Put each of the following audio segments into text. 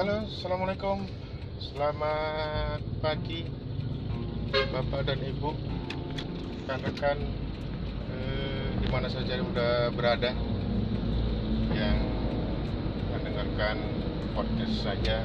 Halo, Assalamualaikum. Selamat pagi Bapak dan Ibu Rekan-rekan eh, Di mana saja sudah berada Yang mendengarkan podcast saya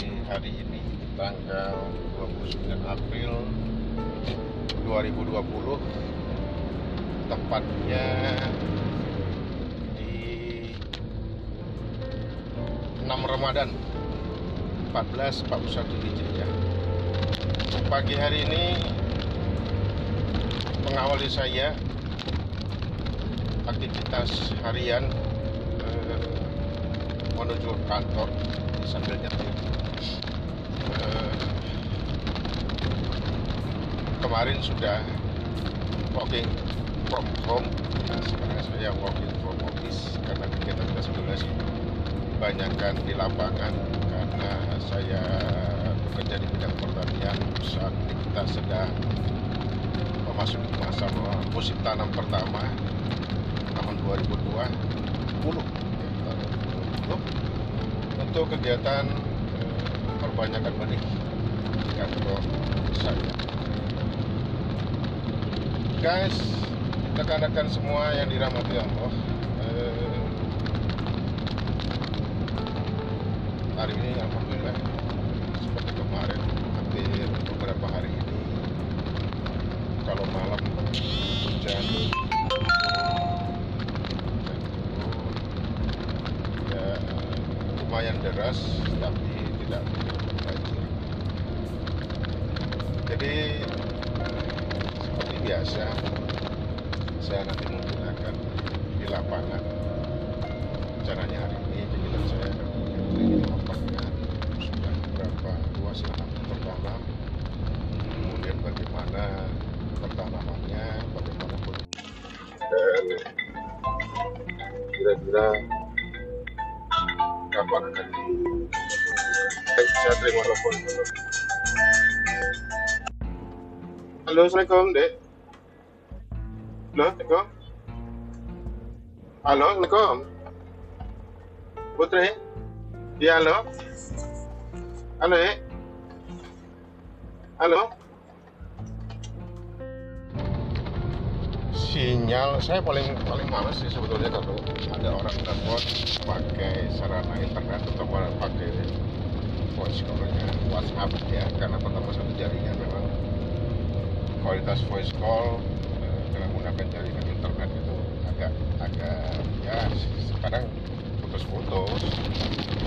Di hari ini Tanggal 29 April 2020 Tepatnya 6 Ramadan 1441 Hijriah. Pagi hari ini mengawali saya aktivitas harian eh, menuju kantor sambil nyetir. Eh, kemarin sudah walking from home, ya, sekarang saya walking from office karena kegiatan kita sih kebanyakan di lapangan karena saya bekerja di bidang pertanian saat kita sedang memasuki masa musim tanam pertama tahun 2020 tahun 2020 untuk kegiatan eh, perbanyakan benih di kantor saya guys rekan-rekan semua yang dirahmati Allah hari ini alhamdulillah seperti kemarin hampir beberapa hari ini. Kalau malam hujan ya lumayan deras tapi tidak banjir. Jadi seperti biasa saya nanti mungkin akan di lapangan rencananya hari ini kegiatan saya akan di lapangan sudah berapa luas lahan tertanam kemudian bagaimana pertanamannya bagaimana dan kira-kira kapan akan di Eh, saya terima telepon. Halo assalamualaikum dek. Halo assalamualaikum. Halo assalamualaikum. Putri? Iya halo. Halo ya Halo Sinyal saya paling paling males sih sebetulnya kalau ada orang telepon pakai sarana internet atau pakai voice call-nya WhatsApp ya karena pertama satu jaringan memang. Kualitas voice call eh, dengan menggunakan jaringan internet itu agak agak ya sekarang putus-putus.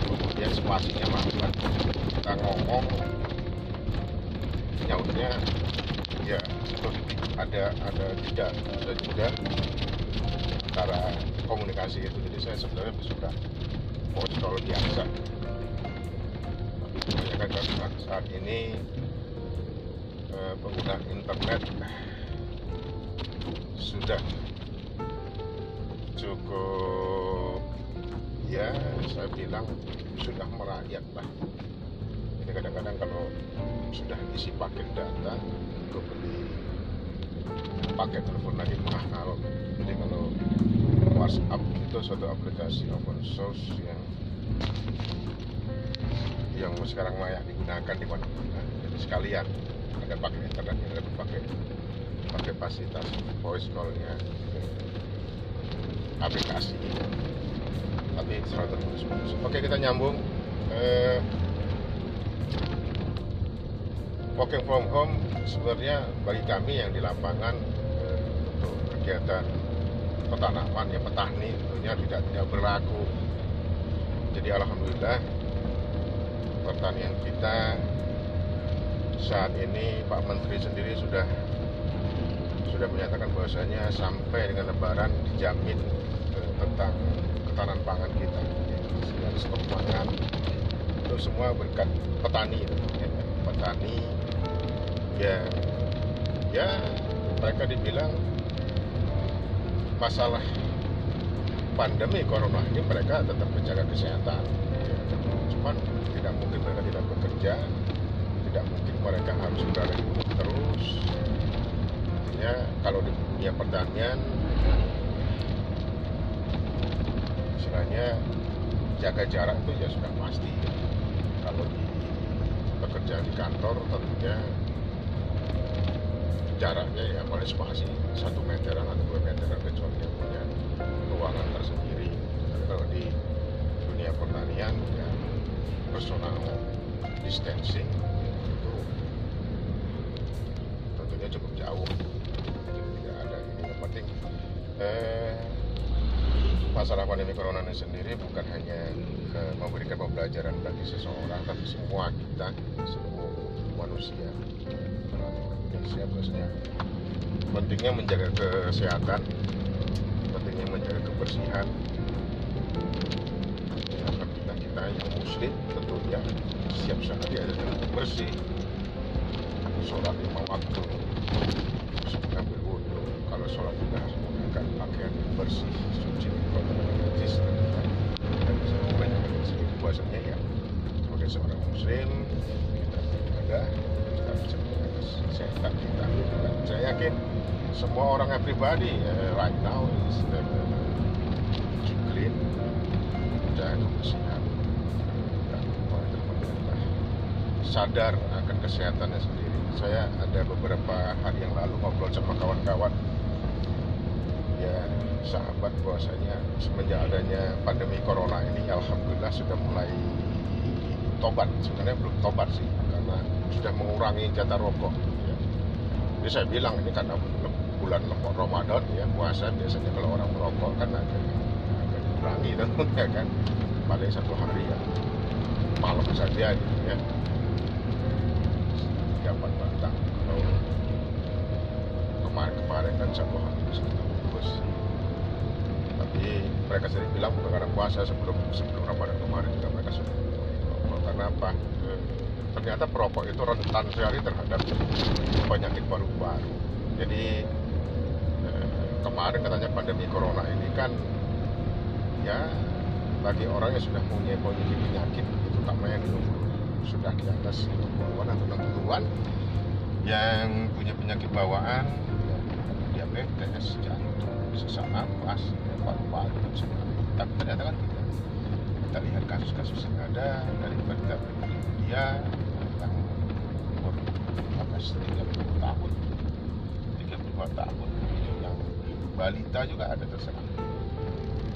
Kemudian spasinya makan kita ngomong nyautnya ya seperti ada ada tidak ada juga cara komunikasi itu. Jadi saya sebenarnya suka voice call biasa. Tapi kebanyakan kan saat ini eh, pengguna internet sudah cukup ya saya bilang sudah merayat lah sudah isi paket data untuk beli paket telepon lagi mahal jadi kalau WhatsApp itu suatu aplikasi open source yang yang sekarang layak digunakan di mana-mana jadi sekalian ada pakai internet ada pakai pakai fasilitas voice call-nya aplikasi tapi selalu terputus-putus. Oke kita nyambung. Eh, working from home sebenarnya bagi kami yang di lapangan eh, untuk kegiatan petanaman ya petani tentunya tidak tidak berlaku. Jadi alhamdulillah pertanian kita saat ini Pak Menteri sendiri sudah sudah menyatakan bahwasanya sampai dengan Lebaran dijamin eh, tentang ketahanan pangan kita dari stok pangan itu semua berkat petani petani ya ya mereka dibilang masalah pandemi corona ini mereka tetap menjaga kesehatan ya. cuman tidak mungkin mereka tidak bekerja tidak mungkin mereka harus berada di rumah terus artinya kalau di dunia pertanian istilahnya jaga jarak itu ya sudah pasti kalau di bekerja di kantor tentunya jaraknya ya paling spasi satu meteran atau dua meteran kecuali yang punya ruangan tersendiri. Tapi kalau di dunia pertanian ya personal distancing itu tentunya cukup jauh. Tidak ada ini yang penting. Eh, masalah pandemi corona ini sendiri bukan hanya eh, memberikan pembelajaran bagi seseorang tapi semua kita semua manusia Indonesia biasanya pentingnya menjaga kesehatan pentingnya menjaga kebersihan. Ya, kita kita yang muslim tentunya siap sekali ada dengan bersih. Sholat lima waktu mengambil wudhu. Kalau sholat juga harus menggunakan pakaian yang bersih suci dan najis dan bisa dengan sedikit puasanya ya. Sebagai seorang muslim kita beribadah kita bisa kesehatan kita dan saya yakin semua orang everybody uh, right now is keep clean jaga kebersihan dan pemerintah. Sadar akan kesehatannya sendiri. Saya ada beberapa hari yang lalu ngobrol sama kawan-kawan. Ya sahabat bahwasanya semenjak adanya pandemi corona ini alhamdulillah sudah mulai tobat. Sebenarnya belum tobat sih sudah mengurangi jatah rokok. Ya. jadi saya bilang ini karena bulan Ramadan ya puasa biasanya kalau orang merokok kan agak agak dikurangi tentunya kan? Paling satu hari ya. Malam saja ya. Empat batang. Kalau kemarin-kemarin kan satu hari kita bungkus. Tapi mereka sendiri bilang bukan karena puasa sebelum sebelum Ramadan kemarin juga mereka sudah merokok. Karena apa ternyata perokok itu rentan sekali terhadap penyakit paru-paru jadi eh, kemarin katanya pandemi corona ini kan ya bagi orang yang sudah punya kondisi penyakit terutama yang di umur sudah di atas 50-an atau 60-an yang punya penyakit bawaan diabetes, jantung, sesak nafas, paru-paru. Tapi ternyata kan tidak. Kita lihat kasus-kasus yang ada dari berita-berita media yang umur atas 30 tahun, 32 tahun, yang balita juga ada terserang.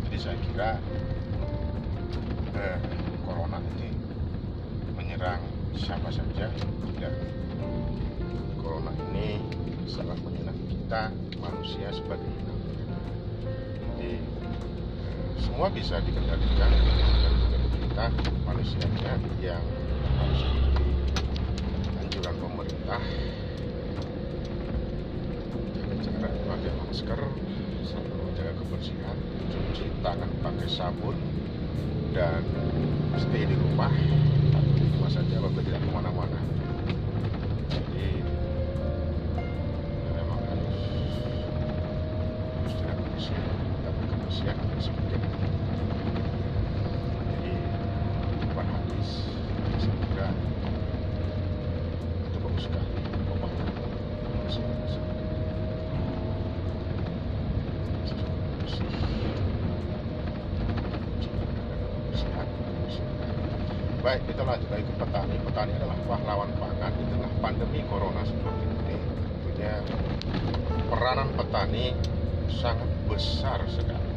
Jadi saya kira eh, corona ini menyerang siapa saja dan corona ini sangat menyerang kita manusia sebagai binatang. Jadi eh, semua bisa dikendalikan dan kita manusianya yang anjuran pemerintah. Jaga jarak pakai masker selalu menjaga kebersihan cuci tangan pakai sabun dan stay di rumah. Atau di rumah saja apabila tidak ke mana-mana Lanjut lagi ke petani. Petani adalah pahlawan pangan di tengah pandemi corona seperti ini. Tentunya peranan petani sangat besar sekali.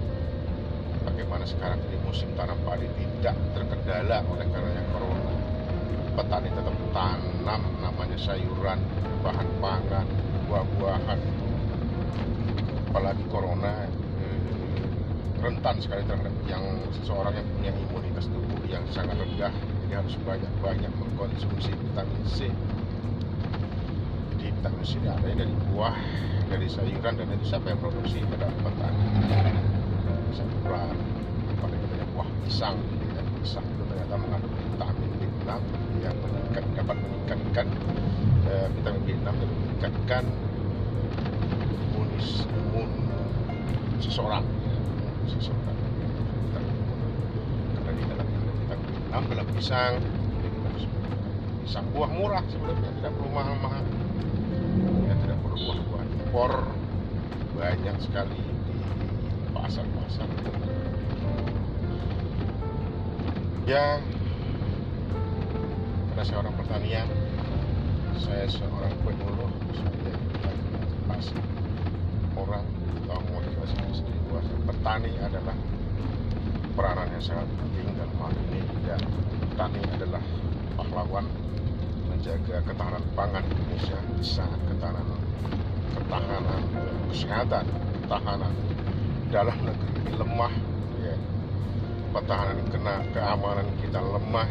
Bagaimana sekarang ini musim tanam padi tidak terkendala oleh karenanya corona. Petani tetap tanam namanya sayuran, bahan pangan, buah-buahan. Apalagi corona eh, rentan sekali terhadap yang seseorang yang punya imunitas tubuh yang sangat rendah jadi harus banyak-banyak mengkonsumsi vitamin C. Jadi vitamin C ini ada dari buah dari sayuran dan itu siapa yang produksi adalah petani sayuran pada katanya buah pisang ya, pisang itu ternyata mengandung vitamin B6 yang meningkat, dapat meningkatkan eh, vitamin B6 dan meningkatkan imunis imun seseorang seseorang. Karena di dalamnya ada vitamin B6 dalam pisang. Pisang buah murah sebenarnya tidak perlu mahal-mahal. Ya tidak perlu buah-buah impor banyak sekali di pasar-pasar. Ya karena saya orang pertanian saya seorang penyuluh saya orang atau motivasi sendiri bahwa petani adalah peranannya sangat penting dalam hal ini dan petani adalah pahlawan menjaga ketahanan pangan Indonesia bisa ketahanan ketahanan kesehatan ketahanan dalam negeri lemah ya. Pertahanan kena keamanan kita lemah.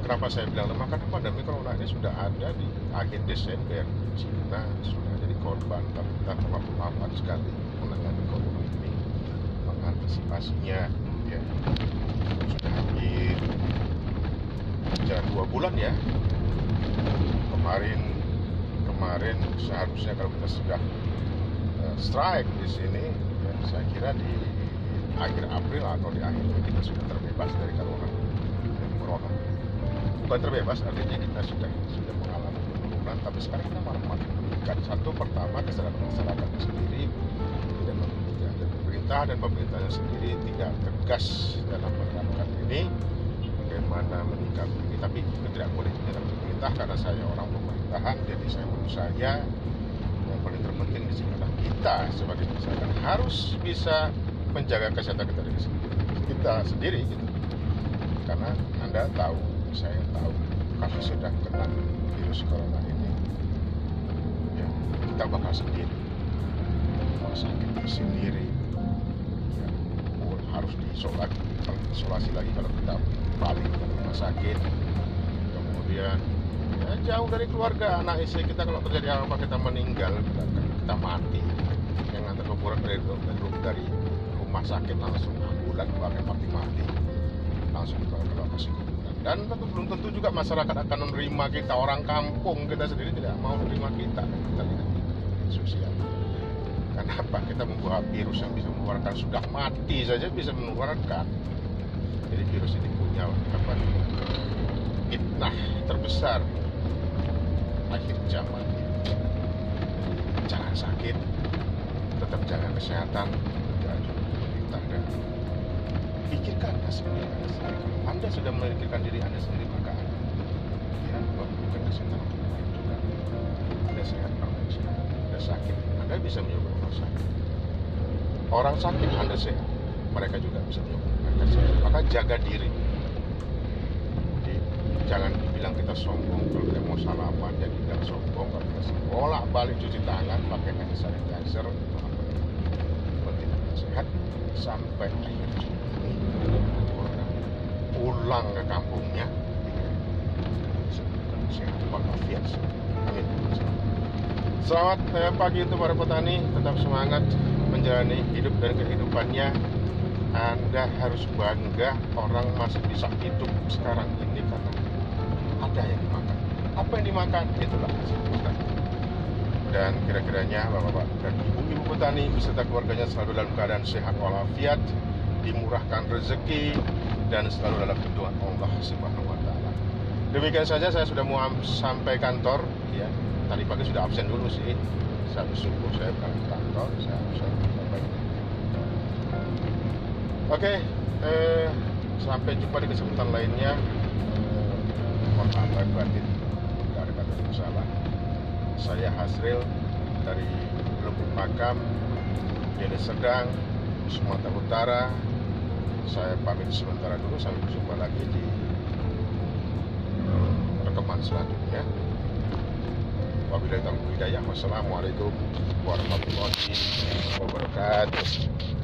Kenapa saya bilang lemah? Karena pandemi corona ini sudah ada di akhir Desember Cina sudah jadi korban tapi kita terlalu lambat sekali menangani corona ini mengantisipasinya ya. Sudah hampir jalan dua bulan ya. Kemarin kemarin seharusnya kalau kita sudah uh, strike di sini ya, saya kira di akhir April atau di akhir kita sudah terbebas dari corona dari corona. Bukan terbebas artinya kita sudah sudah mengalami penurunan tapi sekarang kita malah makin meningkat. Satu pertama kesadaran masyarakat sendiri pemerintah dan pemerintahnya sendiri tidak tegas dalam menerapkan ini bagaimana menyikapi ini. Tapi tidak boleh dalam pemerintah karena saya orang pemerintahan jadi saya saya yang paling terpenting di sini adalah kita sebagai masyarakat harus bisa menjaga kesehatan kita diri sendiri. Kita sendiri gitu. Karena anda tahu saya tahu kalau sudah kena virus corona ini. Ya kita bakal sendiri. Kalau sakit sendiri diisolasi isolasi lagi kalau kita balik ke rumah sakit. Kemudian ya jauh dari keluarga anak istri kita kalau terjadi apa kita meninggal kita, kita mati. Yang antar kuburan dari, dari, dari rumah sakit langsung ambulan pakai mati mati langsung ke lokasi kuburan dan tentu belum tentu juga masyarakat akan menerima kita. Orang kampung kita sendiri tidak mau menerima kita. Kita lihat sosial kenapa kita membawa virus yang bisa mengeluarkan? Sudah mati saja bisa mengeluarkan. Jadi virus ini punya apa fitnah terbesar akhir zaman. Jangan sakit tetap jaga kesehatan pemerintah dan pikirkan anda sendiri anda sudah memikirkan diri anda sendiri maka anda ya bukan kesehatan anda sehat orang sehat. Anda sakit anda bisa mencoba orang sakit. Orang sakit anda sehat mereka juga bisa mencoba mereka sehat maka jaga diri. Jadi jangan bilang kita sombong kalau kita mau salaman jadi tidak sombong kalau kita sekolah balik cuci tangan pakai hand sanitizer itu apa? Sehat sampai akhir Juni pulang ke kampungnya sehat walafiat selamat pagi untuk para petani tetap semangat menjalani hidup dan kehidupannya anda harus bangga orang masih bisa hidup sekarang ini karena ada yang dimakan. Apa yang dimakan? Itulah hasil petani. Dan kira-kiranya Bapak-Bapak dan Ibu-Ibu petani beserta keluarganya selalu dalam keadaan sehat walafiat, dimurahkan rezeki, dan selalu dalam lindungan Allah Subhanahu wa taala. Demikian saja saya sudah mau sampai kantor ya. Tadi pagi sudah absen dulu sih. Sampai subuh saya berangkat kantor, saya absen sampai Oke, eh, sampai jumpa di kesempatan lainnya. Eh, mohon maaf lahir batin, ada kata bersalah. Saya Hasril dari Lubuk Makam, Deli Sedang, Sumatera Utara. Saya pamit sementara dulu, sampai berjumpa lagi di rekaman selanjutnya. Wabillahi taufiq hidayah. Wassalamualaikum warahmatullahi wabarakatuh.